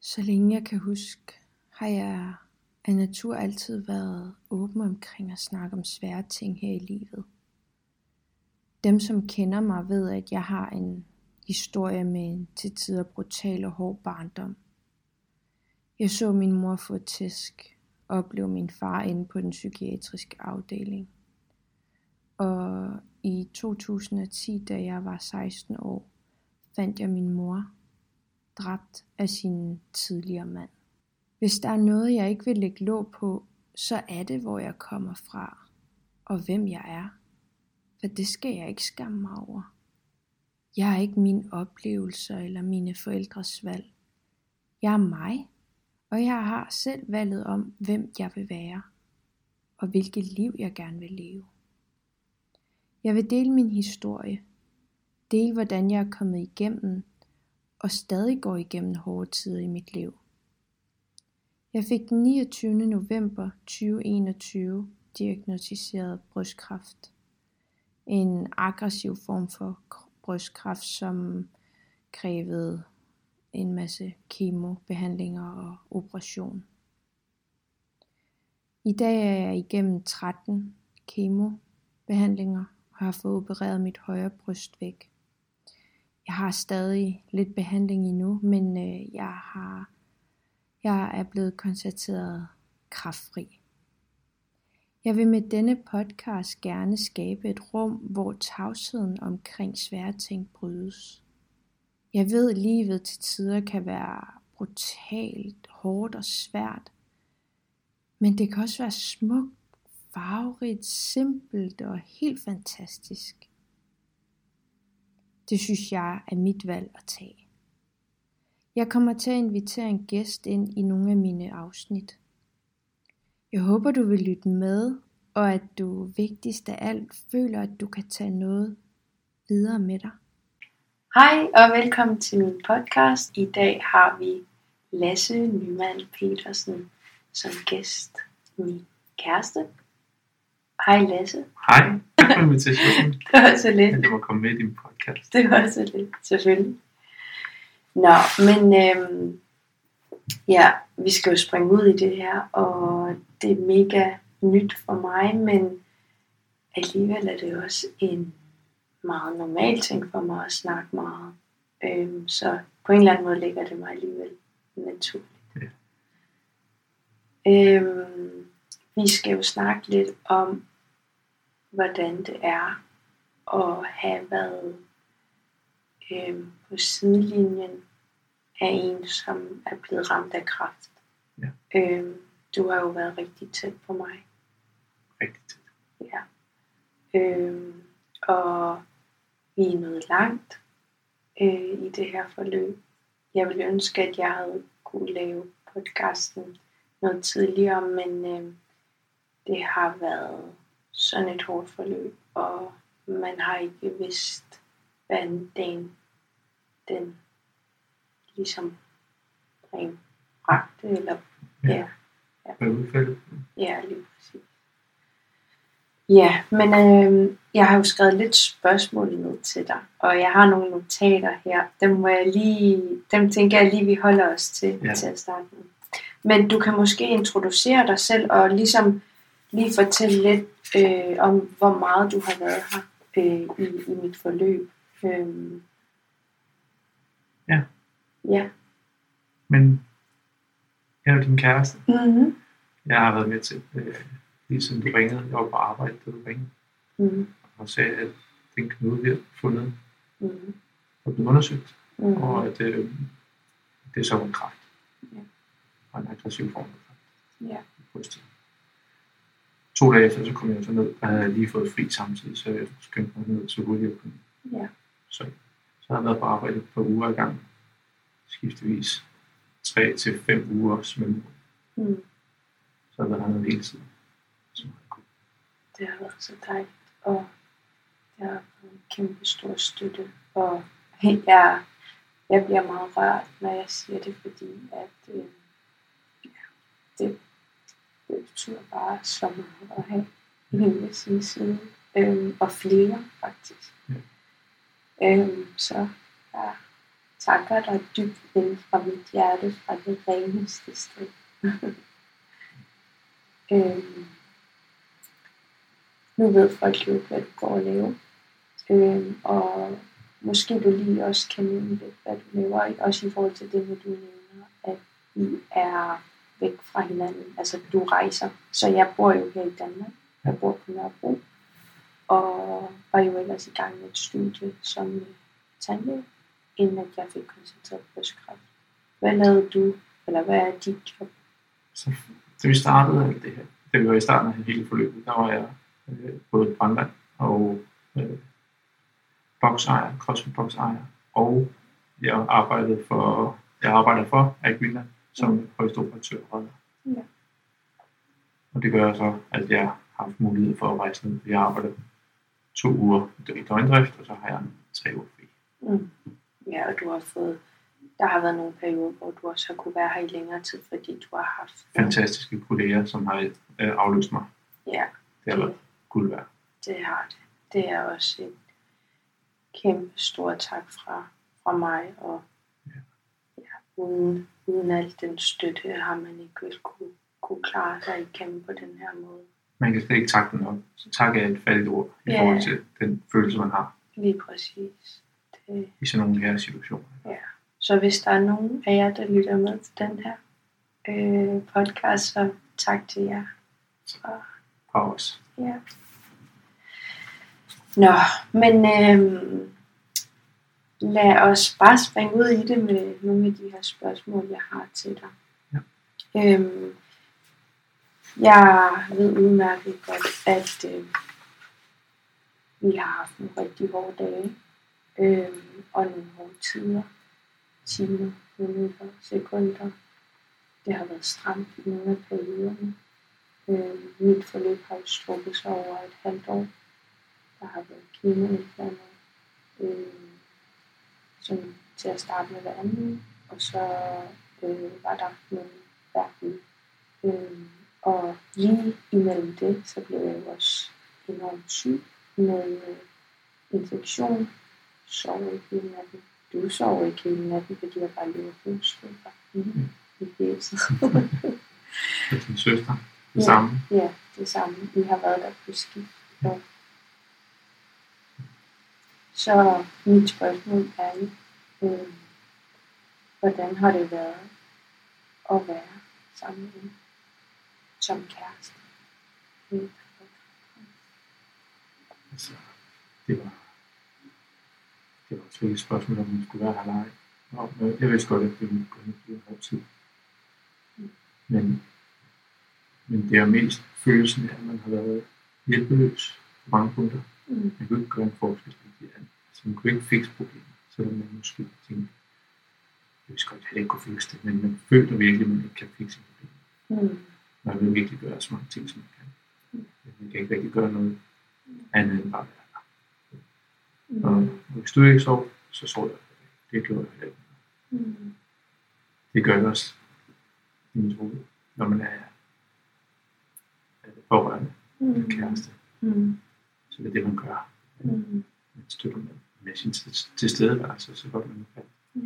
Så længe jeg kan huske, har jeg af natur altid været åben omkring at snakke om svære ting her i livet. Dem som kender mig ved, at jeg har en historie med en til tider brutal og hård barndom. Jeg så min mor få tæsk og opleve min far inde på den psykiatriske afdeling. Og i 2010, da jeg var 16 år, fandt jeg min mor dræbt af sin tidligere mand. Hvis der er noget, jeg ikke vil lægge låg på, så er det, hvor jeg kommer fra og hvem jeg er. For det skal jeg ikke skamme mig over. Jeg er ikke mine oplevelser eller mine forældres valg. Jeg er mig, og jeg har selv valget om, hvem jeg vil være, og hvilket liv jeg gerne vil leve. Jeg vil dele min historie, dele hvordan jeg er kommet igennem og stadig går igennem hårde tider i mit liv. Jeg fik den 29. november 2021 diagnostiseret brystkræft. En aggressiv form for brystkræft, som krævede en masse kemobehandlinger og operation. I dag er jeg igennem 13 kemobehandlinger og har fået opereret mit højre bryst væk. Jeg har stadig lidt behandling endnu, men øh, jeg har jeg er blevet konstateret kraftfri. Jeg vil med denne podcast gerne skabe et rum, hvor tavsheden omkring svære ting brydes. Jeg ved, at livet til tider kan være brutalt, hårdt og svært, men det kan også være smukt, farverigt, simpelt og helt fantastisk. Det synes jeg er mit valg at tage. Jeg kommer til at invitere en gæst ind i nogle af mine afsnit. Jeg håber du vil lytte med, og at du vigtigst af alt føler, at du kan tage noget videre med dig. Hej og velkommen til min podcast. I dag har vi Lasse Nyman Petersen som gæst, min kæreste. Hej Lasse. Hej, tak for invitationen. det var så lidt. At jeg må komme med i din podcast. Det var så lidt, selvfølgelig. Nå, men øhm, ja, vi skal jo springe ud i det her, og det er mega nyt for mig, men alligevel er det også en meget normal ting for mig at snakke meget. Øhm, så på en eller anden måde ligger det mig alligevel naturligt. Ja. Øhm, vi skal jo snakke lidt om, hvordan det er at have været øhm, på sidelinjen af en, som er blevet ramt af kræft. Ja. Øhm, du har jo været rigtig tæt på mig. Rigtig tæt. Ja. Øhm, og vi er nået langt øh, i det her forløb. Jeg ville ønske, at jeg havde kunne lave podcasten noget tidligere, men øh, det har været sådan et hårdt forløb, og man har ikke vidst, hvad dagen den ligesom rent bragte, eller Ja. ja, Med udfældet. ja lige præcis. Ja, men øh, jeg har jo skrevet lidt spørgsmål ned til dig, og jeg har nogle notater her. Dem, må jeg lige, dem tænker jeg lige, vi holder os til, Ja. til at starte med. Men du kan måske introducere dig selv, og ligesom lige fortælle lidt øh, om, hvor meget du har været her øh, i, i mit forløb. Øh, Ja. Ja. Men jeg er din kæreste. Mm-hmm. Jeg har været med til, øh, lige siden du ringede. Jeg var på arbejde, da du ringede. Mm-hmm. Og sagde, at den knude, vi har fundet, Mm-hmm. var blevet undersøgt. Mm-hmm. Og at øh, det er så en kræft. Ja. Og en aggressiv form for kræft. Ja. brystet. To dage efter, så kom jeg så ned, og havde lige fået fri samtidig, så jeg skyndte mig ned så hurtigt jeg kunne. Ja. Så, så har jeg været på arbejde et par uger i gang, skiftevis 3 til 5 ugers mellemrum. Mm. Så har jeg været hernede hele tiden. Så. Det har været så dejligt, og det har været en kæmpe stor støtte. Og jeg, jeg bliver meget rørt, når jeg siger det, fordi at, øh, det, det betyder bare så meget at have en ved sin side. Øhm, og flere, faktisk. Ja. Øhm, så ja, takker dig dybt ind fra mit hjerte, fra det reneste sted. øhm, nu ved folk jo ikke, hvad du går og laver. Øhm, og måske du lige også kan nævne lidt, hvad du laver, også i forhold til det, med du nævner, at vi er væk fra hinanden. Altså, du rejser. Så jeg bor jo her i Danmark. Jeg bor på Nørrebro. Og var jo ellers i gang med et studie som øh, tandlæge, inden at jeg fik koncentreret brystkræft. Hvad lavede du, eller hvad er dit job? Så da vi startede alt det her, da vi var i starten af hele forløbet, der var jeg øh, både brandmand og øh, boksejer, crossfit boksejer, og jeg arbejdede for, jeg arbejder for Agvilla som mm. højstoperatør. Ja. Og det gør så, at jeg har haft mulighed for at rejse ned. Jeg arbejder to uger i døgndrift, og så har jeg tre uger fri. Mm. Ja, og du har fået, der har været nogle perioder, hvor du også har kunne være her i længere tid, fordi du har haft... Fantastiske kolleger, som har øh, afløst mig. Ja. Det har været guld værd. Det har det. Det er også et kæmpe stort tak fra, fra mig, og uden, uden al den støtte har man ikke vel kunne, kunne klare sig igennem på den her måde. Man kan slet ikke takke den op. Så tak er et fattigt ord i Ja. forhold til den følelse, man har Lige præcis. Det, i sådan nogle her situationer. ja. Så hvis der er nogen af jer, der lytter med til den her øh, podcast, så tak til jer. Og, Fra os. ja. Nå, men øhm, lad os bare springe ud i det med nogle af de her spørgsmål, jeg har til dig. Ja. Øhm, jeg ved udmærket godt, at øh, vi har haft nogle rigtig hårde dage, øh, og nogle hårde tider, timer, minutter, sekunder. Det har været stramt i nogle af perioderne. Øh, mit forløb har jo strukket sig over et halvt år. Der har været klimaimplanter, øh, som til at starte med hver anden og så øh, var der nogle uge. Øh, og lige imellem det, så blev jeg jo også enormt syg med øh, infektion. Sov ikke hele natten. Du sov ikke hele natten, fordi jeg bare lå hovedstykker i, i fjeset. Med din søster. Det Ja. samme. ja, det samme. Vi har været der på skift. Ja. Så mit spørgsmål er jo, øh, hvordan har det været at være sammen med en som kæreste? Øh, Altså, det var, det var et spørgsmål, om man skulle være her eller ej. Og, jeg vidste godt, at det ville kunne blive en hård tid. Men, men det er mest følelsen af, at man har været hjælpeløs på mange punkter. Mm, Man kunne ikke gøre en forskel. Altså, man kunne ikke fikse problemet, selvom man måske tænkte, jeg vidste godt, at jeg ikke kunne fikse det, men man føler virkelig, at man ikke kan fikse problemet. mm, Man vil virkelig gøre så mange ting, som man kan. Men man kan ikke rigtig gøre noget andet end bare være der. Og mm, hvis du ikke sov, så sov jeg. Det gjorde jeg heller ikke. mm, Det gør jeg også i mit hoved, når man er, pårørende eller mm, kæreste. mm, Så det er det, man gør. mm, Man støtter med, med sin til- tilstedeværelse, så godt man kan. Ja.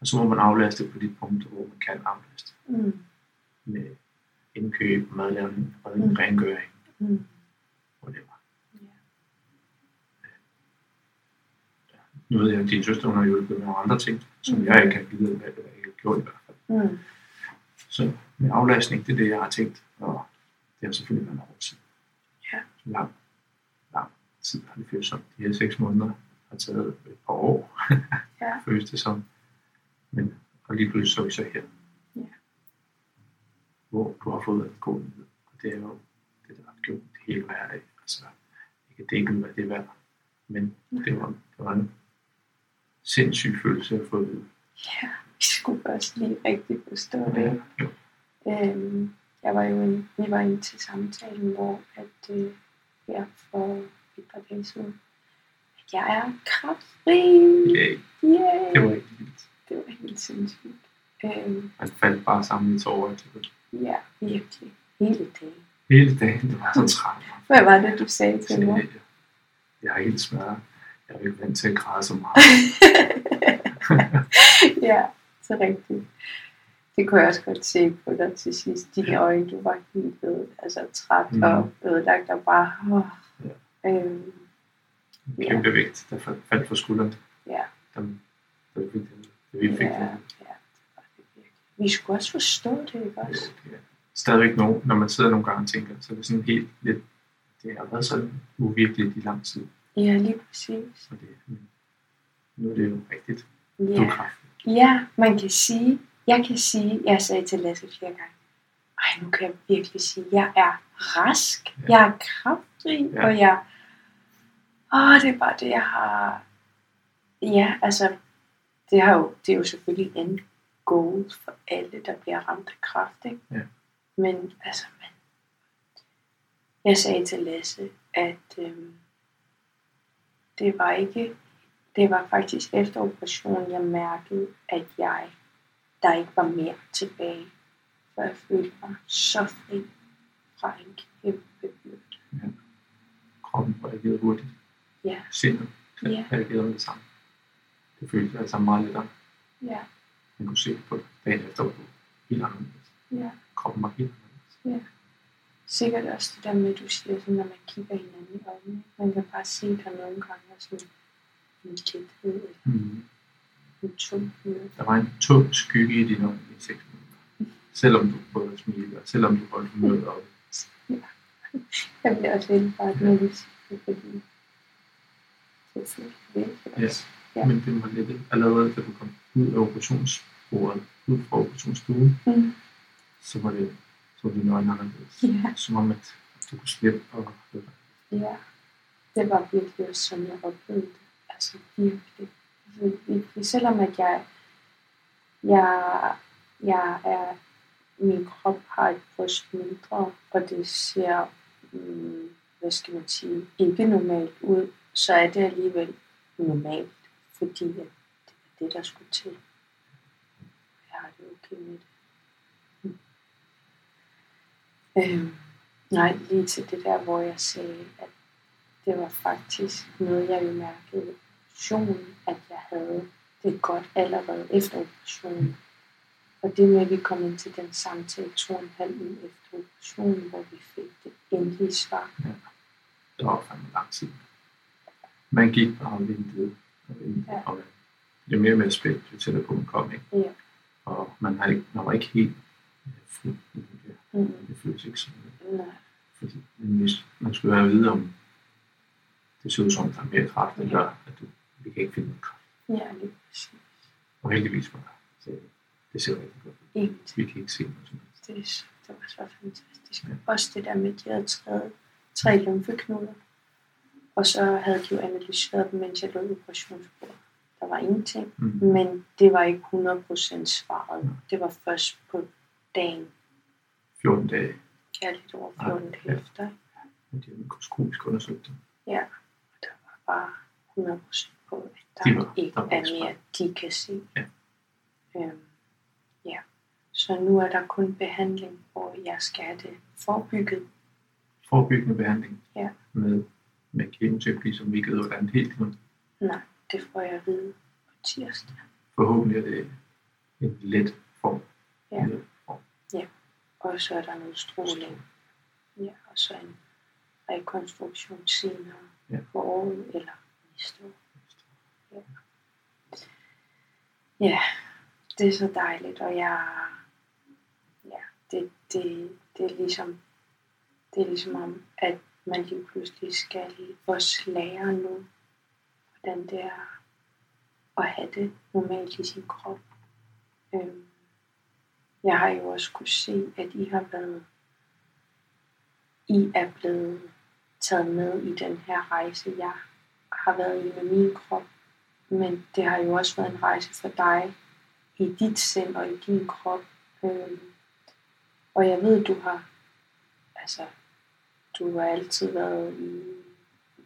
Og så må man aflaste på de punkter, hvor man kan aflaste. mm, Med indkøb, madlavning, Mm. mm. rengøring, mm, whatever. Ja. Nu ved jeg, at din søster hun har hjulpet med nogle andre ting, som Mm. jeg ikke har givet, hvad jeg ikke har gjort i hvert fald. mm, Så med aflastning, det er det, jeg har tænkt, og det har selvfølgelig været en tid. Ja. Lang, lang tid har det følt som. De her seks måneder har taget et par år, Ja. føles det som. Men og lige pludselig så er vi så her. Ja. Hvor du har fået en god nyhed. Og det er jo det, der har gjort det hele værd af. Altså, ikke det ikke hvad det er værd, men det var, det var en sindssyg følelse at få at vide. Ja, vi skulle også lige rigtig forstå det. Jo. Øhm, jeg var jo en, vi var inde til samtalen, hvor at, øh, her for et par dage siden, at jeg er kraftfri. Yay. Yay! Det var ikke vildt. det var helt sindssygt. Øhm, Man faldt bare sammen i tårer til det. ja, virkelig. Hele dagen. Hele dagen, det var så træt. Hvad var det, du sagde til mig? jeg, er helt smadret. Jeg er ikke vant til at græde så meget. ja, så rigtigt. Det kunne jeg også godt se på dig til sidst. Dine øjne, du var helt øde, altså træt Mm. og ødelagt og bare... Åh, øhm, En kæmpe vægt, der fa- faldt fra skulderen. Ja. Dem, der vi fik det. Vi fik ja, det. ja, det var det. Vi skulle også forstå det, ikke også? Ja. Stadigvæk nogen, når man sidder nogle gange og tænker, så er det sådan helt lidt, det har været sådan uvirkeligt i lang tid. Ja, lige præcis. Så det, nu er det jo rigtigt. Er Ja. kraftig. ja, man kan sige, jeg kan sige, jeg sagde til Lasse flere gange, ej, nu kan jeg virkelig sige, jeg er rask, Ja. jeg er kraftrig, Ja. og jeg, åh, det er bare det, jeg har, ja, altså, det, har jo, det er jo selvfølgelig en goal for alle, der bliver ramt af kræft, ikke? Ja. Men altså, man, jeg sagde til Lasse, at øhm, det var ikke, det var faktisk efter operationen, jeg mærkede, at jeg, der ikke var mere tilbage. For jeg følte mig så fri fra en kæmpe byrde. Kroppen reagerede hurtigt. Ja, Sindet Ja. reagerede med det samme. Det føltes altså meget lettere. ja, Man kunne se på det dagen efter, var helt anderledes. ja. Kroppen var helt anderledes. Sikkert også det der med, at du siger, sådan, når man kigger hinanden i øjnene. Man kan bare se, der nogle gange er sådan en tæthed eller Mm. en tumhed. Der var en tung skygge i dine øjne i seks minutter. Selvom du prøvede at smile, og selvom du holdt humøret oppe. Jeg bliver også lidt bare det, fordi sådan Ja. også. Ja. Men det var lidt allerede, da du kom ud af operationsbordet, ud fra operationsstuen, Mm. så var det så var dine øjne anderledes. Ja. Som om, at du kunne slippe og høre. Ja, det var virkelig også sådan, jeg oplevede det. Altså virkelig. Virkelig. Selvom at jeg, jeg, jeg er, min krop har et bryst mindre, og det ser, mm, hvad skal man sige, ikke normalt ud, så er det alligevel normalt, fordi at det var det, der skulle til. Jeg har det okay med det. Mm. Øhm, Nej, lige til det der, hvor jeg sagde, at det var faktisk noget, jeg jo mærkede operationen, at jeg havde det godt allerede efter operationen. Og det med, at vi kom ind til den samtale to og en halv uge efter operationen, hvor vi fik det endelige svar. Det var fandme lang tid. Man gik og ventede. Og ventede Ja. og jo mere med spændt, jo tættere på man kom. Ikke? Ja. Og man, har ikke, man var ikke helt øh, fri. i det der. Mm, Det føltes ikke sådan. nej, Fordi men hvis man skulle have at vide, om det ser ud som, om der er mere kraft, der gør, at du, vi kan ikke finde noget kraft. ja, lige præcis. Og heldigvis var der. Så det ser rigtig godt ud. Vi kan ikke se noget som helst. Det, er det var så fantastisk. Ja. Også det der med, at de havde taget tre lymfeknuder. Og så havde de jo analyseret dem, mens jeg lå i operationsbordet. Der var ingenting. Mm. Men det var ikke 100% svaret. Det var først på dagen, 14 dage, ja, lidt over 14 Ja, dage ja. efter. og de har mikroskopisk undersøgt. Ja, og der var bare 100% på, at De der var- ikke der var er mere, de kan se. Ja. Øhm, ja. Så nu er der kun behandling, hvor jeg skal have det forebygget. Forebyggende behandling Ja. med, med kemoterapi, som vi ikke ved, hvordan helt nu. Nej, det får jeg at vide på tirsdag. Forhåbentlig er det en let form. Ja. Let form. Og så er der noget stråling. Ja, og så en rekonstruktion senere Ja. på året eller næste år. Ja, det er så dejligt, og jeg, ja, det, det, det er ligesom, det er ligesom om, at man lige pludselig skal også lære nu, hvordan det er at have det normalt i sin krop. Øhm, jeg har jo også kunne se, at I har været, I er blevet taget med i den her rejse, jeg har været i med min krop. Men det har jo også været en rejse for dig i dit sind og i din krop. Øhm, og jeg ved, du har, altså, du har altid været i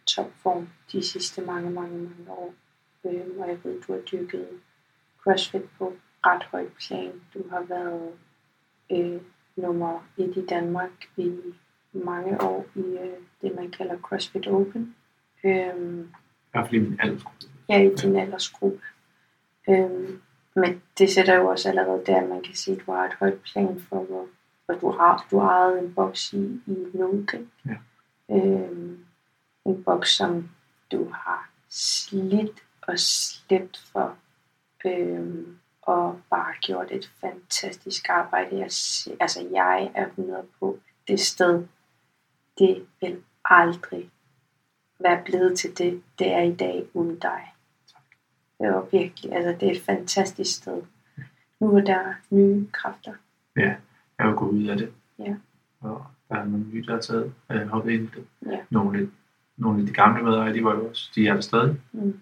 topform de sidste mange, mange, mange år. Øhm, og jeg ved, du har dykket CrossFit på ret højt plan. Du har været øh, nummer et i Danmark i mange år i øh, det, man kalder CrossFit Open. Øhm, I hvert fald i min aldersgruppe. Ja, i din aldersgruppe. Øhm, men det sætter jo også allerede der, at man kan sige, at du har et højt plan for, hvor, hvor du har du ejet en boks i, i Nuuk. Ja. Øhm, en boks, som du har slidt og slæbt for, øhm, og bare gjort et fantastisk arbejde. Jeg, altså, jeg er 100 på det sted. Det vil aldrig være blevet til det, det er i dag uden dig. Det var virkelig, altså det er et fantastisk sted. Nu er der nye kræfter. Jeg er jo gået ud af det. Ja. Og der er nogle nye, der har taget, øh, hoppet ind i det. Ja. Nogle, nogle af de gamle medarbejdere, de var jo også, de er der stadig. Mm.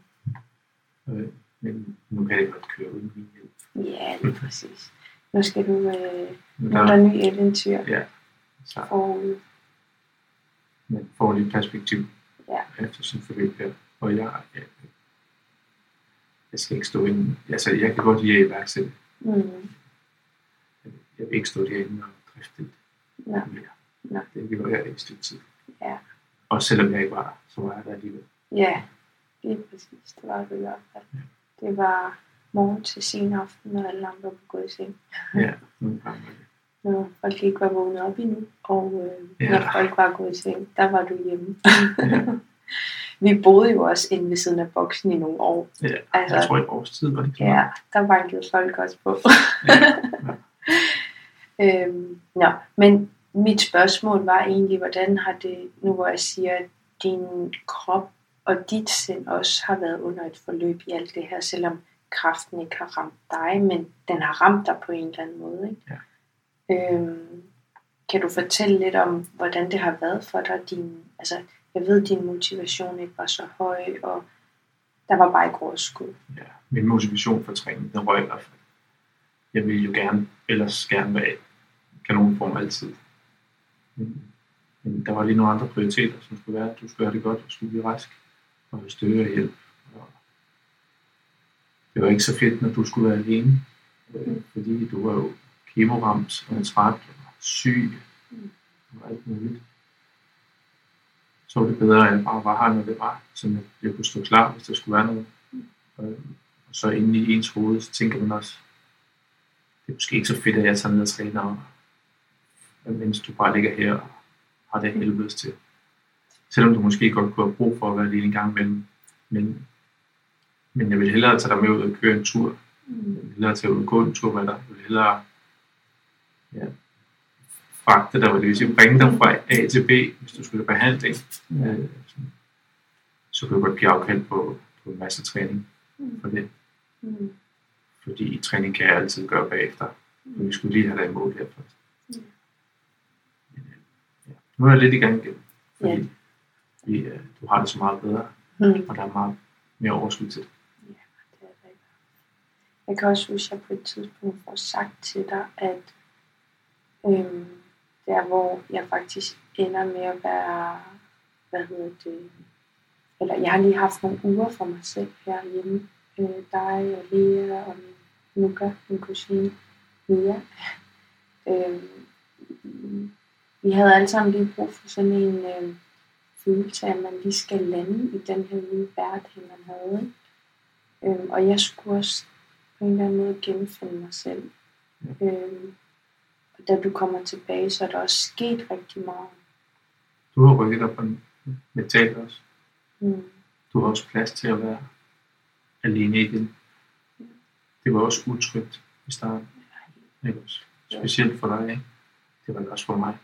Øh, men nu kan det godt køre uden min hjælp. Ja, lige præcis. Nu skal du, øh, Men nu er der nye eventyr ja, så forude. man får lidt perspektiv Ja. efter sin forløb her. Og jeg, jeg, jeg skal ikke stå inde. Altså, jeg kan godt lide at iværksætte. Mm. Jeg vil ikke stå derinde og drifte det mere. Nå. Det vil være i et stykke tid. Ja. Og selvom jeg ikke var der, så var jeg der alligevel. ja, lige præcis. Det var det i hvert fald. Det var morgen til sen aften, når alle andre var gået i seng. Ja, nogle gange var det. Når folk ikke var vågnet op endnu, og øh, Ja. når folk var gået i seng, der var du hjemme. Ja. Vi boede jo også inde ved siden af boksen i nogle år. Ja, Altså, jeg tror i vores tid var det så Ja, der bankede folk også på. Ja, øhm, nå, men mit spørgsmål var egentlig, hvordan har det, nu hvor jeg siger, at din krop og dit sind også har været under et forløb i alt det her, selvom kraften ikke har ramt dig, men den har ramt dig på en eller anden måde. Ikke? Ja. Øhm, kan du fortælle lidt om, hvordan det har været for dig? Din, altså, jeg ved, din motivation ikke var så høj, og der var bare ikke overskud. ja. Min motivation for træning, den røg i hvert fald. Jeg ville jo gerne, ellers gerne være kanonform altid. Men, men der var lige nogle andre prioriteter, som skulle være, at du skulle gøre det godt, du skulle blive rask, og støtte og hjælp. Og det var ikke så fedt, når du skulle være alene, øh, fordi du var jo kemoramt og træt og syg og alt muligt. Så var det bedre, at jeg bare var her, når det var, så jeg kunne stå klar, hvis der skulle være noget. Øh, Og så inde i ens hoved, så tænker man også, det er måske ikke så fedt, at jeg tager ned og træner, mens du bare ligger her og har det helvedes til. Selvom du måske godt kunne have brug for at være alene en gang imellem. Men, men jeg vil hellere tage dig med ud og køre en tur. Mm. Jeg vil hellere tage ud og gå en tur med dig. Jeg vil hellere ja, fragte dig, det vil sige, bringe dig fra A til B, hvis du skulle behandling. Ja. Øh, så kunne jeg godt give afkald på, på en masse træning Mm. for det. Mm. Fordi træning kan jeg altid gøre bagefter. Men vi skulle lige have dig i mål her først. Ja. Men, øh, ja. Nu er jeg lidt i gang igen. Fordi Ja. vi, øh, du har det så meget bedre, Mm. og der er meget mere overskud til det. Det er rigtigt. Jeg kan også huske, at jeg på et tidspunkt får sagt til dig, at øhm, der hvor jeg faktisk ender med at være, hvad hedder det, eller jeg har lige haft nogle uger for mig selv herhjemme. Øh, dig og Lea og min Luca, min kusine Mia. Øhm, vi havde alle sammen lige brug for sådan en øh, følelse af, at man lige skal lande i den her nye hverdag, man havde. Øhm, og jeg skulle også på en eller anden måde genfinde mig selv. Øhm, og da du kommer tilbage, så er der også sket rigtig meget. Du har rykket dig på en mentalt også. Mm. Du har også plads til at være alene igen. Det var også utrygt i starten. Ikke også? Specielt for dig, ikke? Det var det også for mig.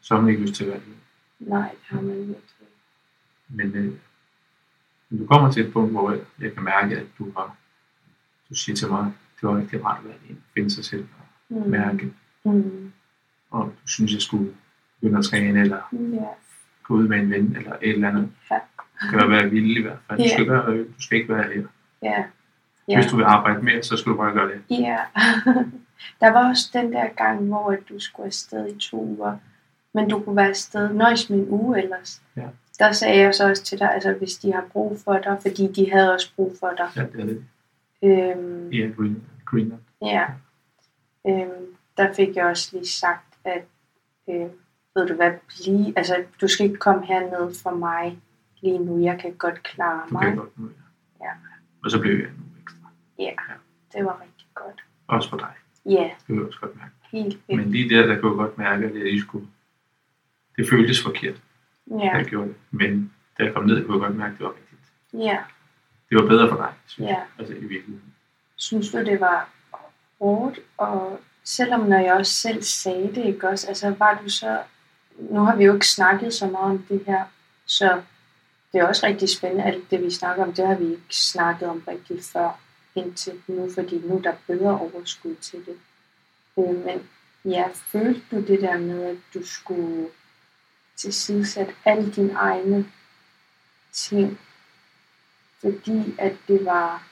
Så har man ikke lyst til at være alene. Nej, det har man ikke. Men, øh, men du kommer til et punkt, hvor jeg, kan mærke, at du har, du siger til mig, det var rigtig rart at være finde sig selv og Mm. mærke, Mm. og du synes, jeg skulle begynde at træne, eller Ja. gå ud med en ven, eller et eller andet. Ja. Du kan være vild i hvert fald. Du Ja. skal, være, du skal ikke være her. Ja. Ja. Hvis du vil arbejde mere, så skal du bare gøre det. Ja. der var også den der gang, hvor at du skulle afsted i to uger, men du kunne være afsted nøjes med en uge ellers. Ja. Der sagde jeg så også til dig, altså hvis de har brug for dig, fordi de havde også brug for dig. Ja, det er det. Øhm, Ja, Green, Greenland. Ja. Øhm, der fik jeg også lige sagt, at øh, ved du hvad, blive, altså du skal ikke komme herned for mig lige nu, jeg kan godt klare Du mig. kan godt nu, ja. Ja. Og så blev jeg nu. Ja, det var rigtig godt. Også for dig. Ja, Det kunne jeg også godt mærke. helt vildt. Men lige der, der kunne jeg godt mærke, at jeg lige skulle... Det føltes forkert, ja. Ja, jeg gjorde det. Men da jeg kom ned, kunne jeg godt mærke, at det var rigtigt. ja, Det var bedre for dig, synes Ja. jeg. Altså i virkeligheden. synes du, det var hårdt? Og selvom når jeg også selv sagde det, ikke også? Altså var du så... Nu har vi jo ikke snakket så meget om det her, så det er også rigtig spændende, alt det vi snakker om, det har vi ikke snakket om rigtig før indtil nu, fordi nu er der bedre overskud til det. Øh, men ja, følte du det der med, at du skulle tilsidesætte alle dine egne ting, fordi at det var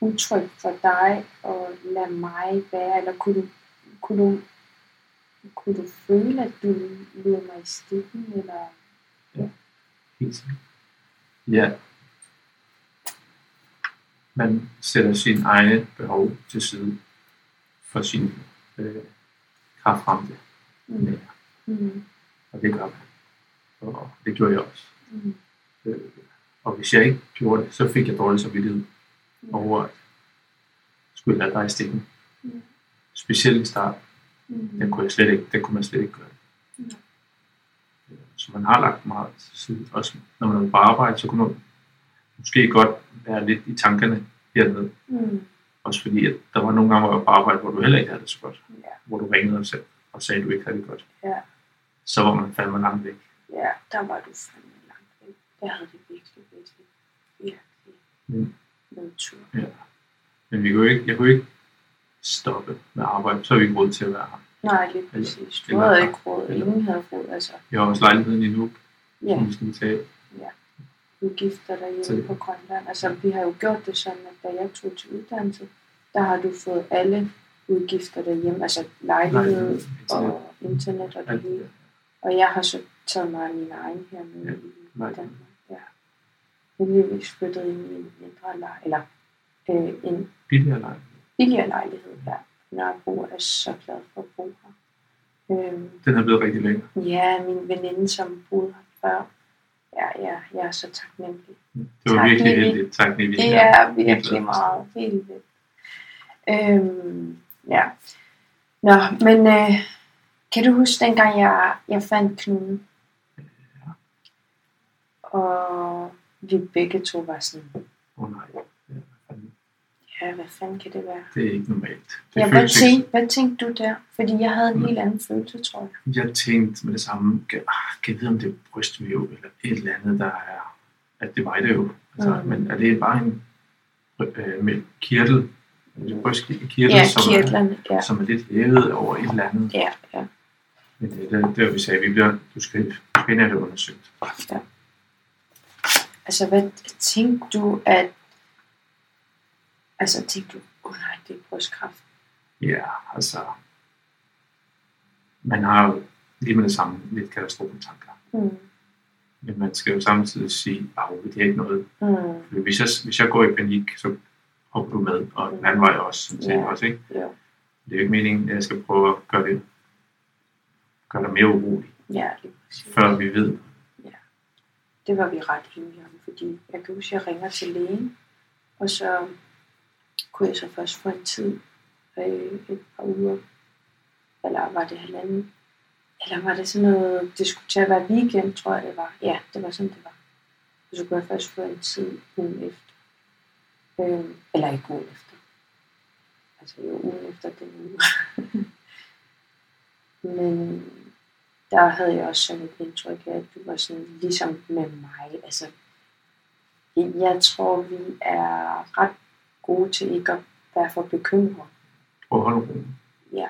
utrygt for dig at lade mig være, eller kunne du, kunne du, kunne du føle, at du lod mig i stikken, eller Helt sikkert. Ja. Man sætter sine egne behov til side for sin øh, kraftramte mm, nære. mm, Og det gør man. Og det gjorde jeg også. mm, Øh, og hvis jeg ikke gjorde det, så fik jeg dårlig samvittighed over, at skulle lade dig i stikken. Mm. Specielt i starten, mm, den kunne, jeg slet ikke, den kunne man slet ikke gøre. Mm. Så man har lagt meget til side. Også når man er på arbejde, så kunne man måske godt være lidt i tankerne hernede. mm, Også fordi, at der var nogle gange, hvor jeg var på arbejde, hvor du heller ikke havde det så godt. ja, Hvor du ringede og sagde, og sagde at du ikke havde det godt. Ja. Så var man fandme langt væk. ja, der var du fandme langt væk. Jeg havde det virkelig, virkelig, virkelig Mm. nedtur. Men vi kunne ikke, jeg kunne ikke stoppe med arbejde. Så har vi ikke råd til at være her. Nej, lige præcis. Du Eller- havde ikke råd, eller- ingen havde råd, altså. Jeg har også lejligheden i Nuuk, Ja, som vi skal tage. Udgifter derhjemme på Grønland. Altså, vi har jo gjort det sådan, at da jeg tog til uddannelse, der har du fået alle udgifter derhjemme, altså lejlighed og internet og det hele. Og jeg har så taget mig af min egen hernede Ja, i. Danmark. Ja. Heldigvis flyttede ind i en mindre lejlighed, eller øh, en Billigere lejlighed. billigere lejlighed her. Nørrebro er så glad for at bo her. Øhm, Den er blevet rigtig lækker. ja, min veninde, som boede her før, ja, ja, jeg er så taknemmelig. Det var Tak, virkelig heldigt. Tak, Nivi. Det er virkelig meget. Helt vildt. Øhm, ja. Nå, men øh, kan du huske dengang, jeg, jeg fandt knuden? Og vi begge to var sådan, oh, nej. Ja, hvad fanden. ja, kan det være? Det er ikke normalt. Det Ja, hvad, føles ikke- hvad tænkte du der? Fordi jeg havde en Mm. helt anden følelse, tror jeg. Jeg tænkte med det samme, kan, ah, kan jeg vide, om det er brystvæv eller et eller andet, der er, at det var det jo. Altså, Mm. Men er det bare en øh, med kirtel, en brystkirtel, Ja, som, kirtlerne. Ja, er, som er lidt hævet over et eller andet. ja, ja. Men det, det, det var, vi sagde, vi bliver, du skal, have det undersøgt. Altså, hvad tænkte du, at... Altså, tænkte du, oh, nej, det er brystkræft. Ja, altså, man har jo lige med det samme lidt katastrofetanker. Mm. Men man skal jo samtidig sige, at det er ikke noget. Mm. For hvis jeg, hvis jeg går i panik, så hopper du med, og den anden vej også, sådan set Ja. også, ikke? Jo. Det er jo ikke meningen, at jeg skal prøve at gøre det, gøre dig mere urolig, Ja, præcis. før vi ved. Det var vi ret enige om, fordi jeg kan huske, at jeg ringer til lægen, og så kunne jeg så først få en tid, øh, et par uger, eller var det halvanden, eller var det sådan noget, det skulle til at være weekend, tror jeg det var. Ja, det var sådan, det var. Og så kunne jeg først få en tid ugen efter. Øh, eller ikke ugen efter. Altså jo, ugen efter den uge. Men der havde jeg også sådan et indtryk af, at du var sådan ligesom med mig. Altså, jeg tror, vi er ret gode til ikke at være for. Prøv at holde roen. Ja,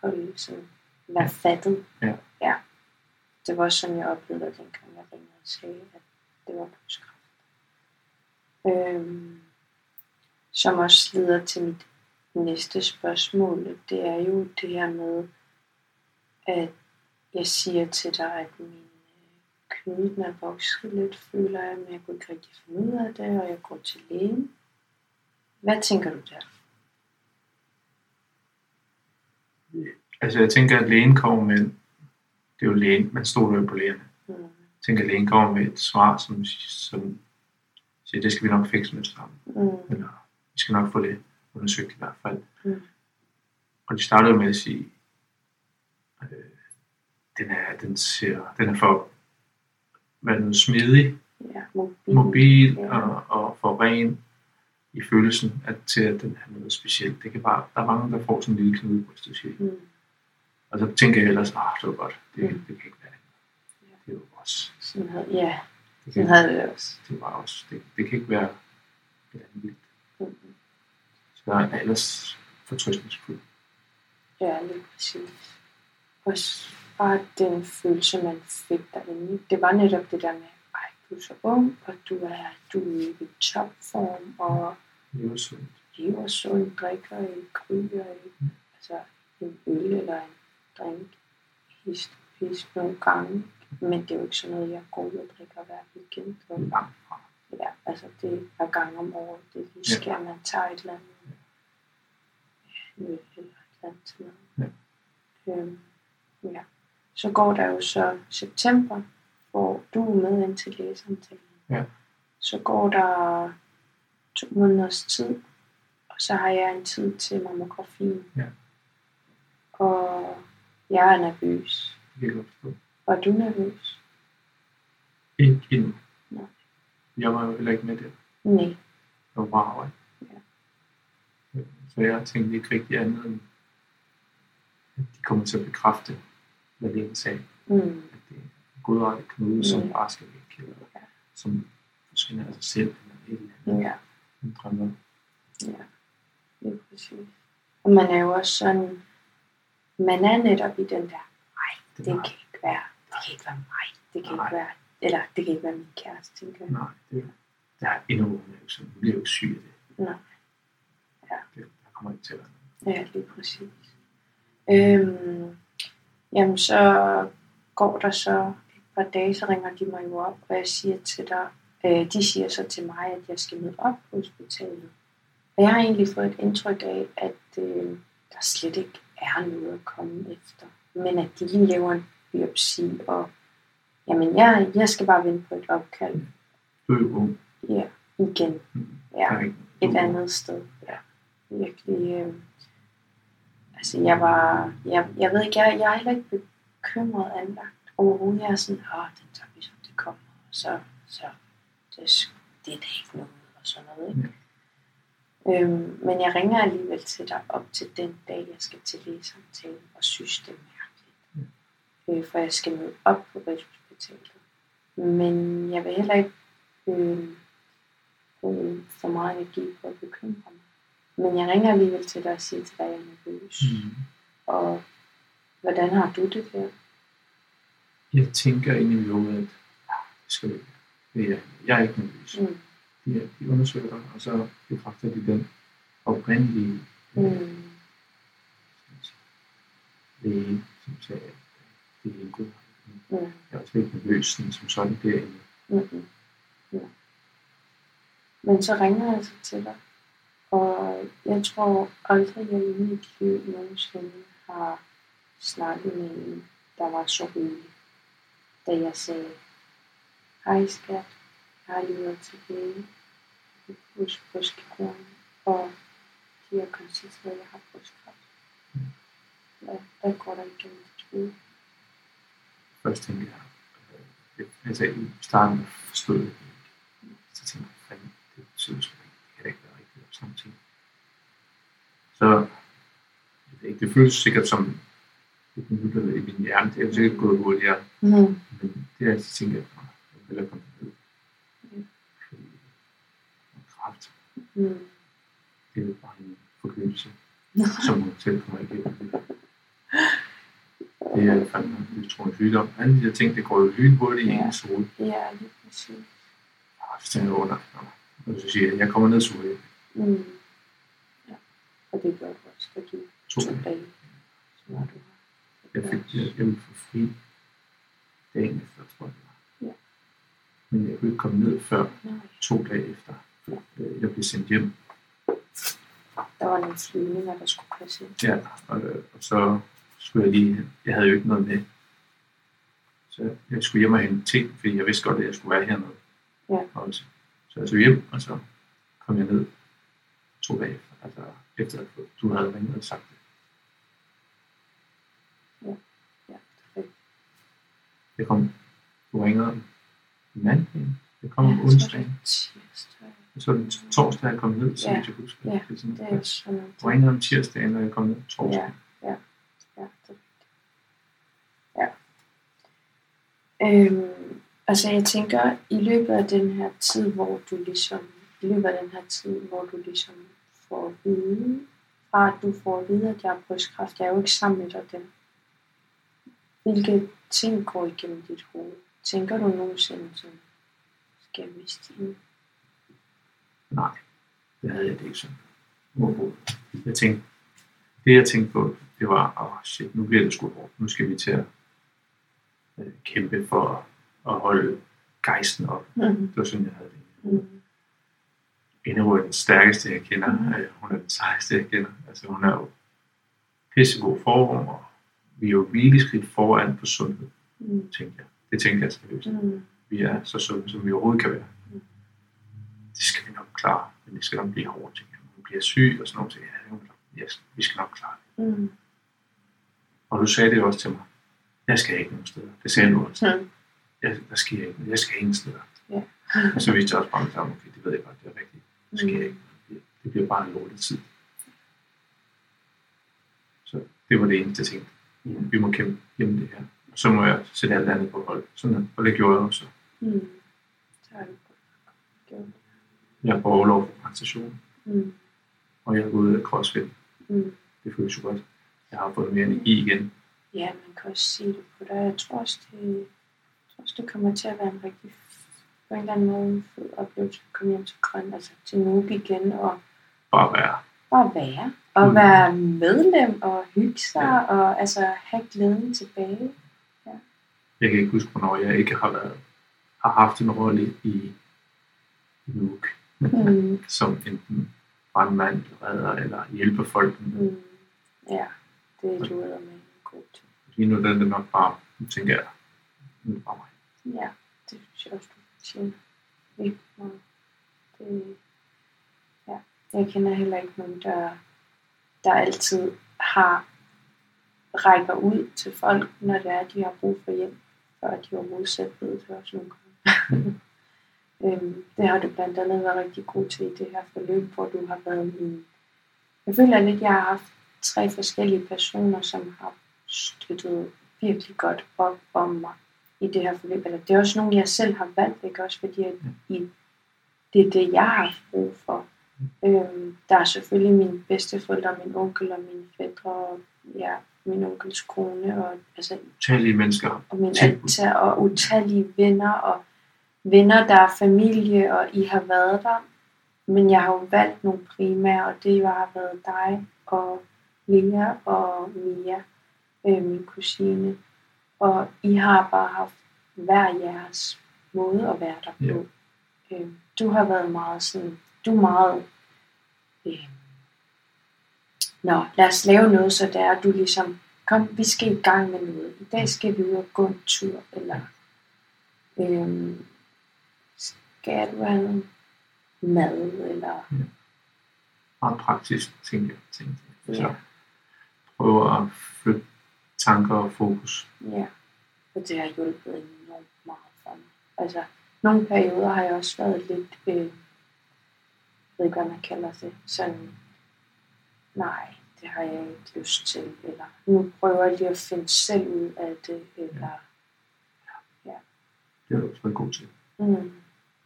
holde sådan, være fattet. Ja. ja. Det var også sådan, jeg oplevede det, dengang jeg ringede og sagde, at det var brystkræft. Øhm, som også leder til mit næste spørgsmål. Det er jo det her med, at jeg siger til dig, at min øh, knude den er vokset lidt, føler jeg, men jeg kunne ikke rigtig finde ud af det, og jeg går til lægen. Hvad tænker du der? Altså, jeg tænker, at lægen kommer med, det er jo lægen, man stoler jo på lægerne. Mm. Jeg tænker, at lægen kommer med et svar, som, som siger, det skal vi nok fikse med det samme. Mm. Eller vi skal nok få det undersøgt i hvert fald. Mm. Og de startede med at sige, øh, den er, den ser, den er for hvad er noget smidig, Ja, mobil. mobil Ja. og, og for ren i følelsen at, til, at den er noget specielt. Det kan bare, der er mange, der får sådan en lille knude på. Mm. Og så tænker jeg ellers, ah, det var godt, det, Mm. det kan ikke være det. Ja. Det jo også, Sådan havde, ja, det sådan havde det også. det var også, det, det kan ikke være et andet vildt. Mm. Så der er ellers fortrystningsfuld. Ja, lige præcis. Også bare den følelse, man fik derinde. Det var netop det der med, du er så ung, og du er, du er i topform, og Det er jo sundt. lever sundt, drikker ikke, ryger ikke. Altså en øl eller en drink, hist, hist nogle gange. Men det er jo ikke sådan noget, jeg går ud og drikker hver weekend. Og, fra. ja, altså det er gang om året. Det lige sker, man tager et eller andet. Ja, en øl eller et eller andet noget. Øhm, ja. Så går der jo så september, hvor du er med ind til lægesamtalen. Ja. Så går der to måneders tid, og så har jeg en tid til mammografien. Ja. Og jeg er nervøs. Det kan jeg godt forstå. Var du nervøs? Ikke endnu. Nej. Jeg var jo heller ikke med der. Nej. Jeg var bare arbejde. Ja. Så jeg tænkte ikke rigtig andet end, at de kommer til at bekræfte, hvad det sagde. Mm. At det er godrettet knude, som Mm. bare skal væk. Eller Ja. som forsvinder af sig selv. Eller et eller andet. Ja. Drømmer. Ja, lige præcis. Og man er jo også sådan, man er netop i den der, nej, det Det kan ikke være, det kan ikke være mig, det kan Nej. ikke være, eller det kan ikke være min kæreste, tænker jeg. Nej, det, der er endnu er jo sådan, hun bliver jo ikke syg af det. Nej. Ja. Det, der kommer ikke til at være. Ja, lige præcis. Øhm, jamen så går der så et par dage, så ringer de mig jo op, og jeg siger til dig, øh, de siger så til mig, at jeg skal møde op på hospitalet. Og jeg har egentlig fået et indtryk af, at øh, der slet ikke er noget at komme efter. Men at de lige laver en biopsi, og jamen, jeg, jeg skal bare vente på et opkald. Du er jo ung. Ja, igen. Mm. Ja, et andet sted. Ja, virkelig. Øh, altså, jeg var, jeg, jeg ved ikke, jeg, jeg er heller ikke bekymret anlagt overhovedet. Jeg er sådan, åh, den tager vi, som det kommer, så, så det, det er da ikke noget, og sådan noget, ikke? Øhm, men jeg ringer alligevel til dig op til den dag, jeg skal til lægesamtale, og synes, det er mærkeligt. Øh, for jeg skal møde op på Rigshospitalet. Men jeg vil heller ikke øh, bruge for meget energi på at bekymre mig. Men jeg ringer alligevel til dig og siger til dig, at jeg er nervøs. Mm. Og hvordan har du det der? Jeg tænker ind i hovedet, ja, det skal ikke. Det er, jeg er ikke nervøs. Mm. De, er- de undersøger dig, og så bekræfter de den oprindelige Mm. læge, som sagde, at det er god. Mm. Jeg er også ikke nervøs sådan, som sådan derinde. Mm-mm. Ja. Men så ringer jeg så til dig, og jeg tror aldrig, jeg i mit liv nogensinde har snakket med en, der var så rolig, da jeg sagde, hej skat, jeg har lige været til læge hos brystkirurgen, og de har konstateret, at jeg har brystkræft. Hvad, hvad går der igennem dit hoved? Først tænkte jeg, øh, altså i starten forstod jeg det ikke. Så tænkte jeg, fanden, det betyder sgu ikke, det kan da ikke være rigtigt og sådan ting. Så, jeg det føles sikkert som et minut i min hjerne, det er jo sikkert gået hurtigere, Mm. men det er altid tænkt, at "Nå, jeg vil hellere komme ned. Mm. Kraft, Mm. det er bare en forkølelse, som hun selv kommer igennem. Det er fandme en livstruende sygdom. Alle de her ting, det går jo lynhurtigt i Ja. ens hoved. Ja, lige præcis. Og så tænker jeg under, og så siger jeg, jeg kommer ned så hurtigt. Mm. Ja. Og det gør du også, for de To to dage. så var du her. Jeg fik jeg, jeg fri dagen efter, tror jeg. Ja. Men jeg kunne ikke komme ned før to dage efter. Øh, Jeg blev sendt hjem. der var nogle flyvninger, der skulle passe ind. Ja, og, øh, og så skulle jeg lige, jeg havde jo ikke noget med. Så jeg skulle hjem og hente ting, fordi jeg vidste godt, at jeg skulle være hernede. Ja. Også. Så jeg tog hjem, og så kom jeg ned to dage efter, altså efter at du havde ringet og sagt det. Ja, det er rigtigt. Det kom, du ringede om mandagen, det kom om Ja, jeg er tirsdag. og så den torsdag, jeg kom ned, så Ja. jeg husker. Ja, det er sådan, Det er sådan noget. Du ringede om tirsdagen, og jeg kom ned torsdag. Ja, ja, ja, det. Ja. Øhm, altså jeg tænker, i løbet af den her tid, hvor du ligesom, i løbet af den her tid, hvor du ligesom får at vide, fra at du får at vide, at jeg har brystkræft, jeg er jo ikke sammen med dig der. Hvilke ting går igennem dit hoved? Tænker du nogensinde sådan, skal jeg miste hende? Nej, det havde jeg det ikke sådan. Overhovedet. Jeg tænkte, det jeg tænkte på, det var, åh oh shit, nu bliver det sgu hårdt. Nu skal vi til at øh, kæmpe for at holde gejsten op. Mm. Det var sådan, jeg havde det. Mm. Enerå er den stærkeste, jeg kender. Mhm. Øh, hun er den sejeste, jeg kender. Altså, hun er jo pissegod form, og vi er jo virkelig skridt foran på sundhed, Mm. tænkte jeg. Det tænkte jeg seriøst. Mm. Vi er så sunde, som vi overhovedet kan være. Mm. Det skal vi nok klare, men det skal nok blive hårdt, tænker jeg. Hun bliver syg og sådan noget. så Ja, yes, vi skal nok klare det. Mm. Og du sagde det også til mig. Jeg skal ikke nogen steder. Det sagde du også. Mm. Jeg, der sker ikke. Jeg skal ingen steder. Og så vidste jeg også bare med sammen, okay, det ved jeg godt, det er rigtigt. Det sker Mm. ikke. Det- bliver bare en lortet tid. Så det var det eneste, jeg tænkte. Vi må kæmpe igennem det her. Så må jeg sætte alt andet på hold. Sådan, og det gjorde jeg også. Mm. Jeg på overlov for præstation, Mm. og jeg er gået af crossfit. Mm. Det føles jo godt. Jeg har fået mere energi igen. Ja, man kan også sige det på dig. Jeg tror også, det, jeg tror også, det kommer til at være en rigtig på en eller anden måde en fed oplevelse at komme hjem til Grøn, altså til Nuuk igen, og Bare være. bare være. Og Mm. være medlem, og hygge sig, Ja. og altså have glæden tilbage. Jeg kan ikke huske, hvornår jeg ikke har været har haft en rolle i Nuuk. Mm. som enten brandmand, redder eller hjælper folk. Mm. Ja, det er du med en god til. Lige nu der er det nok bare, nu tænker jeg, nu er bare mig. Ja, det synes jeg også, du fortjener. Virkelig meget. Det, ja. Jeg kender heller ikke nogen, der, der altid har rækker ud til folk, når det er, de har brug for hjælp, før de overhovedet selv ved det også nogle gange. øhm, det har du blandt andet været rigtig god til i det her forløb, hvor du har været min... Jeg føler lidt, at jeg har haft tre forskellige personer, som har støttet virkelig godt op om mig i det her forløb. Eller det er også nogle, jeg selv har valgt, ikke også fordi at i, det er det, jeg har brug for. Øhm, der er selvfølgelig mine bedsteforældre, min onkel og mine fædre, og ja, min onkels kone, og, altså, Utallige mennesker. og min alter, og utallige venner, og venner, der er familie, og I har været der. Men jeg har jo valgt nogle primære, og det jo har været dig, og Lea og Mia, øh, min kusine. Og I har bare haft hver jeres måde at være der på. Øh, du har været meget sådan, du er meget, øh, nå, lad os lave noget, så det er, du ligesom, kom, vi skal i gang med noget. I dag skal vi ud og gå en tur, eller øh, skal du have noget mad, eller Meget praktisk, tænker jeg. Tænker jeg. Så ja, prøver at flytte tanker og fokus. ja. Og det har hjulpet enormt meget for mig. Altså, nogle perioder har jeg også været lidt, øh, jeg ved ikke, hvad man kalder det, sådan, nej, det har jeg ikke lyst til, eller nu prøver jeg lige at finde selv ud af det, eller, Det har du også været god til. mm,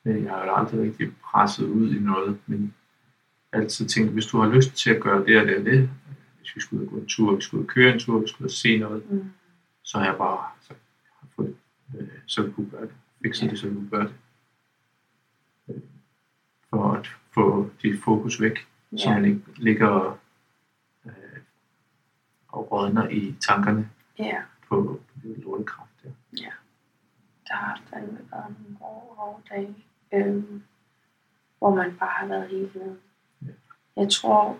Men jeg har jo aldrig rigtig presset ud i noget, men altid tænkt, hvis du har lyst til at gøre det og det og det, hvis vi skulle ud og gå en tur, vi skulle ud og køre en tur, vi skulle ud og se noget, mm, så har jeg bare så, har fået, øh, så vi kunne gøre det. Fikset Ja. det, så vi kunne gøre det. Øh, For at få dit fokus væk, så ja, man ikke ligger og, og rådner i tankerne ja, på, på det lortekraft der. der har fandme været nogle hårde, hårde dage, øhm, hvor man bare har været helt nede. Ja. Jeg tror,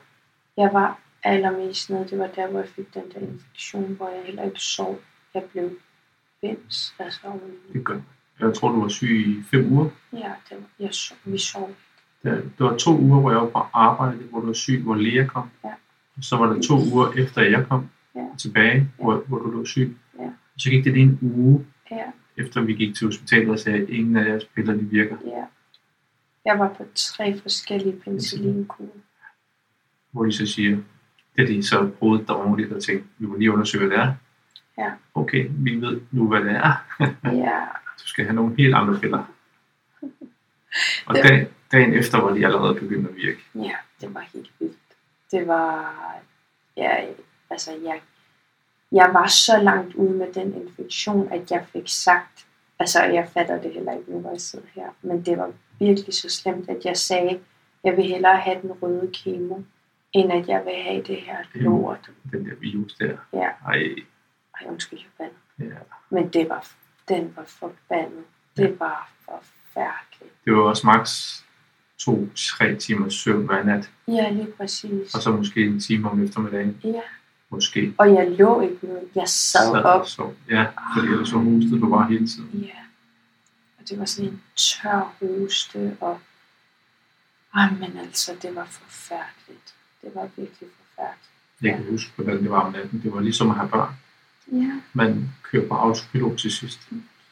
jeg var allermest nede, det var der, hvor jeg fik den der infektion, hvor jeg heller ikke sov. Jeg blev bims, altså Det gør. Jeg tror, du var syg i fem uger. Ja, det var, jeg sov, vi sov. Der, der var to uger, hvor jeg var på arbejde, hvor du var syg, hvor Lea kom. Ja. Så var der to uger efter, jeg kom Ja. tilbage, hvor, hvor du lå syg. Ja. Så gik det lige en uge, Ja, efter vi gik til hospitalet og sagde, at ingen af jeres piller de virker. ja. Jeg var på tre forskellige penicillinkurer. Hvor de så siger, det de så prøvede dårligt og tænkte, vi må lige undersøge, hvad det er. Ja. Okay, vi ved nu, hvad det er. Ja, Du skal have nogle helt andre piller. Og Det- dag, dagen efter var de allerede begyndt at virke. ja, det var helt vildt. Det var, ja, altså jeg, jeg var så langt ude med den infektion, at jeg fik sagt, altså jeg fatter det heller ikke nu, hvor jeg sidder her, men det var virkelig så slemt, at jeg sagde, jeg vil hellere have den røde kemo, end at jeg vil have det her lort. Den der virus der. Ja. Ej, Ej, undskyld, jeg bander. ja. Men det var, den var forbandet. Det var forfærdeligt. Det var også maks to-tre timers søvn hver nat. Ja, lige præcis. Og så måske en time om eftermiddagen. Ja, Måske. og jeg lå ikke ned. Jeg sad op. og sov. Ja, fordi ellers så hostede du bare hele tiden. Ja. Og det var sådan en tør hoste, og ej, men altså, det var forfærdeligt. Det var virkelig forfærdeligt. Jeg kan huske, hvordan det var om natten. Det var ligesom at have børn. Ja, Man kører på autopilot til sidst.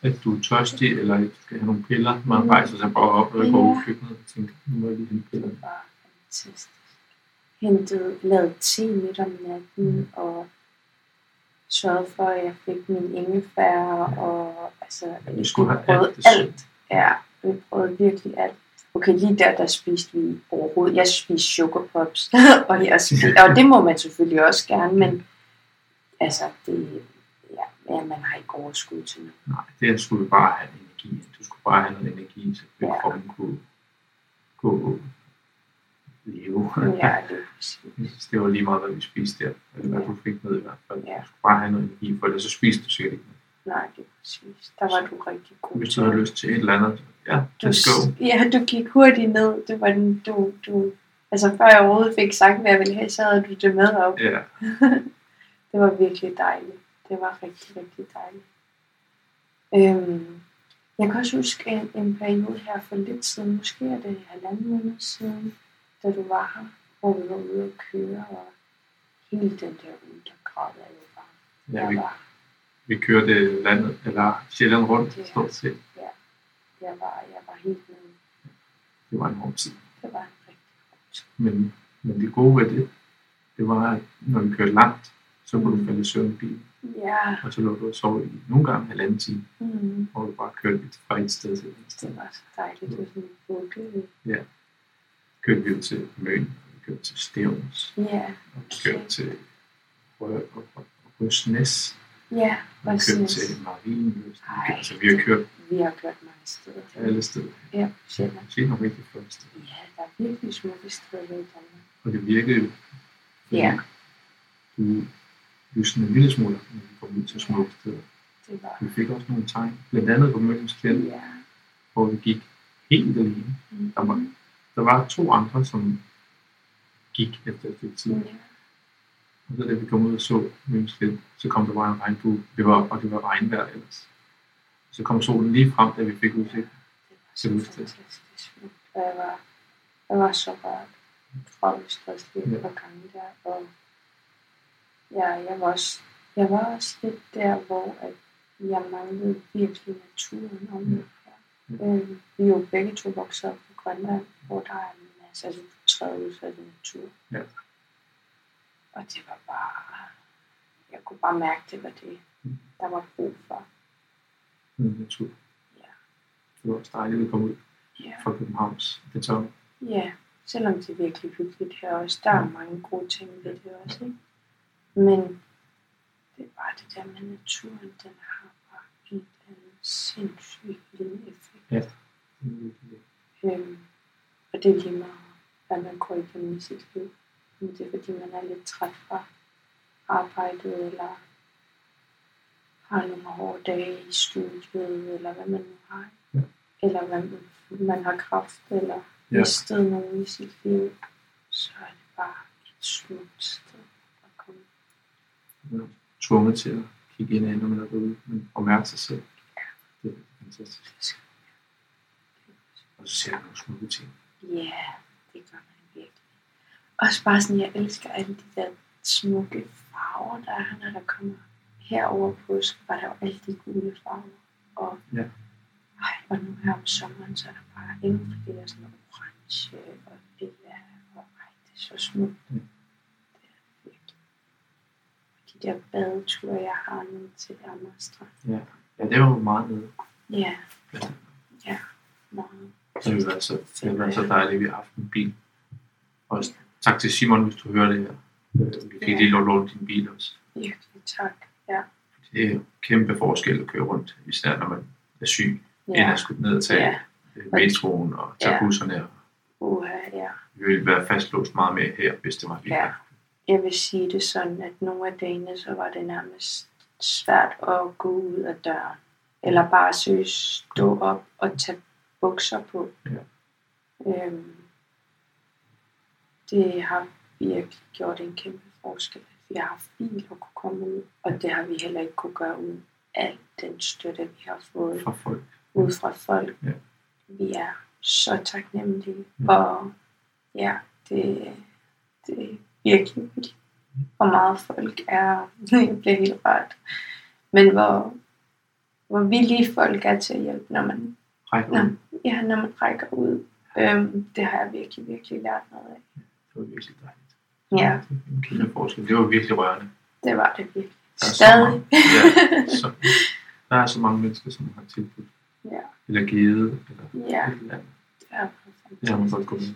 At du er tørstig, eller at du skal have nogle piller. Man Mm. rejser sig bare op og går Ja. ud i køkkenet og tænker, nu må jeg lige hente pillerne. det var fantastisk. Hentede, lavede te midt om natten, og sørgede for, at jeg fik min ingefær, og altså, Vi skulle have prøvede alt alt. Ja, vi prøvede virkelig alt. Okay, lige der, der spiste vi overhovedet. Jeg spiste sugar pops, og, jeg spiste, og det må man selvfølgelig også gerne, men altså, det, ja, man har ikke overskud til noget. Nej, det skulle bare have energi. Du skulle bare have noget energi, så Ja. kroppen kunne, kunne leve. Ja, det er. Det var lige meget, hvad vi spiste der. Eller hvad Ja. du fik med i hvert fald. Ja. Du skulle bare have noget energi, for ellers så spiste du sikkert ikke noget. Nej, det er præcis. Der var du rigtig god Hvis du havde lyst til et eller andet, ja, du, let's go. Ja, du gik hurtigt ned. Det var den, du, du, altså før jeg overhovedet fik sagt, hvad jeg ville have, så havde du det med op. Ja, Det var virkelig dejligt. Det var rigtig, rigtig dejligt. Øhm, jeg kan også huske en, en periode her for lidt siden, måske er det halvanden måned siden, da du var her, hvor vi var ude at køre, og hele den der uge, der græd jeg jo bare. ja Jeg vi, var, vi kørte landet, eller Sjælland rundt, Ja. stort set. jeg var, jeg var helt nede. Det var en hård tid. Det var en rigtig god tid. Men, men det gode ved det, det var, at når vi kørte langt, så kunne du falde i søvn i bilen. Ja, Og så lå du og sov i nogle gange halvanden time, mm, hvor du bare kørte lidt fra et sted til et andet sted. det var så dejligt. Det var sådan en bukke. Kørte vi ud til Møn, og vi kørte til Stævns, Ja, og vi kørte til Rø- og- og- og Røsnæs, ja, og vi kørte til Marienløs. Altså, vi har kørt Vi har kørt mange steder. alle steder. Ja, Sjælland. Det er nogle rigtig flotte steder. Ja, der er virkelig smukke steder i Danmark. Og det virkede jo, Ja. du lysende en lille smule, når vi kom ud til smukke steder. Det var... Vi fik også nogle tegn, blandt andet på Møllens Klint, Ja. hvor vi gik helt alene. Mm. Der var, der var to andre, som gik efter et stykke tid. Ja. Og så da vi kom ud og så Møllens Klint, så kom der bare en regnbue. Det var, og det var regnvejr ellers. Så kom solen lige frem, da vi fik udsigt. Det var så fantastisk jeg var, jeg var så rørt. Jeg tror, vi stod lige et par gange der. Og ja, jeg var også, jeg var også lidt der, hvor at jeg manglede virkelig naturen om mig. Ja. Øhm, vi er jo begge to vokset op på Grønland, hvor der er en masse, altså ud af natur. Ja. Og det var bare, jeg kunne bare mærke, det var det, Mm. der var brug for. Mm, natur. Ja. Det var også dejligt at komme ud Ja. fra Københavns beton. Ja, selvom det er virkelig hyggeligt her også. Der er mange gode ting ved det også, ikke? Men det er bare det der med naturen, den har bare en eller anden sindssygt lille effekt. Ja. Mm, Øhm, og det er lige meget, hvad man går igennem i sit liv. Om det er fordi, man er lidt træt fra arbejdet, eller har nogle hårde dage i studiet, eller hvad man nu har. Ja. Eller hvad man, man har kraft, eller Ja. mistet nogen i sit liv. Så er det bare et smukt sted. Man er tvunget til at kigge ind når man er derude, men at mærke sig selv. Det er fantastisk. Og så ser jeg nogle smukke ting. Ja, det gør man virkelig. Også bare sådan, jeg elsker alle de der smukke farver, der er, når der kommer herover påske, var der jo alle de gule farver. Og, Ja. ej, og nu her om sommeren, så er der bare endnu flere sådan orange og lilla, og ej, det er så smukt. Mm. Det er det virkelig. Og de der badeture, jeg har nu til Amagerstrand. Ja. ja, det var jo meget nede. Ja, Ja. meget. Det har været så, det været så dejligt, at vi har haft en bil. Også tak til Simon, hvis du hører det her. Øh, Vi fik Ja. lige låne din bil også. Virkelig tak. Ja. Det er jo kæmpe forskel at køre rundt, især når man er syg, ja. end Ja. at skulle ned og tage Ja. ja. metroen og tage Ja. busserne. Og ja. vi ville være fastlåst meget mere her, hvis det var lige Ja. her. Jeg vil sige det sådan, at nogle af dagene, så var det nærmest svært at gå ud af døren. Eller bare søge stå op og tage bukser på. Ja. Øhm, det har virkelig gjort en kæmpe forskel, at vi har haft bil og kunne komme ud. Og det har vi heller ikke kunne gøre uden al den støtte, vi har fået Fra folk. ud fra folk. Ja. Vi er så taknemmelige. Ja. Og ja, det, det virkelig vildt, hvor meget folk er. Jeg bliver helt rørt. Men hvor, hvor villige folk er til at hjælpe, når man, Række Nå. ud. ja, når man rækker ud. Øhm, det har jeg virkelig, virkelig lært noget af. Det var virkelig dejligt. Ja. Det var en kæmpe forskel. Det var virkelig rørende. Det var det virkelig. Der er så Stadig. mange- Ja, så, der er så mange mennesker, som har tilbudt. Ja. Eller givet. Eller Ja. et eller andet. Det har været Det har man godt gået med.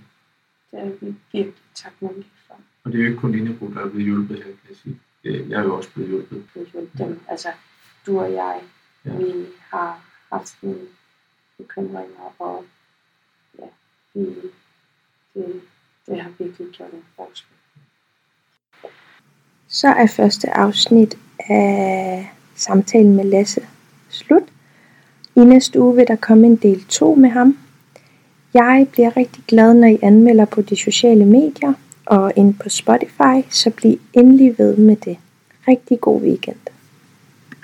Det er vi virkelig taknemmelige for. Og det er jo ikke kun Ingebro, der er blevet hjulpet her, kan jeg sige. Jeg er jo også blevet hjulpet. dem. Altså, du og jeg, ja. vi har haft nogle bekymringer, og ja, vi, det, det har virkelig gjort en forskel. Så er første afsnit af samtalen med Lasse slut. I næste uge vil der komme en del 2 med ham. Jeg bliver rigtig glad, når I anmelder på de sociale medier og ind på Spotify, så bliv endelig ved med det. Rigtig god weekend.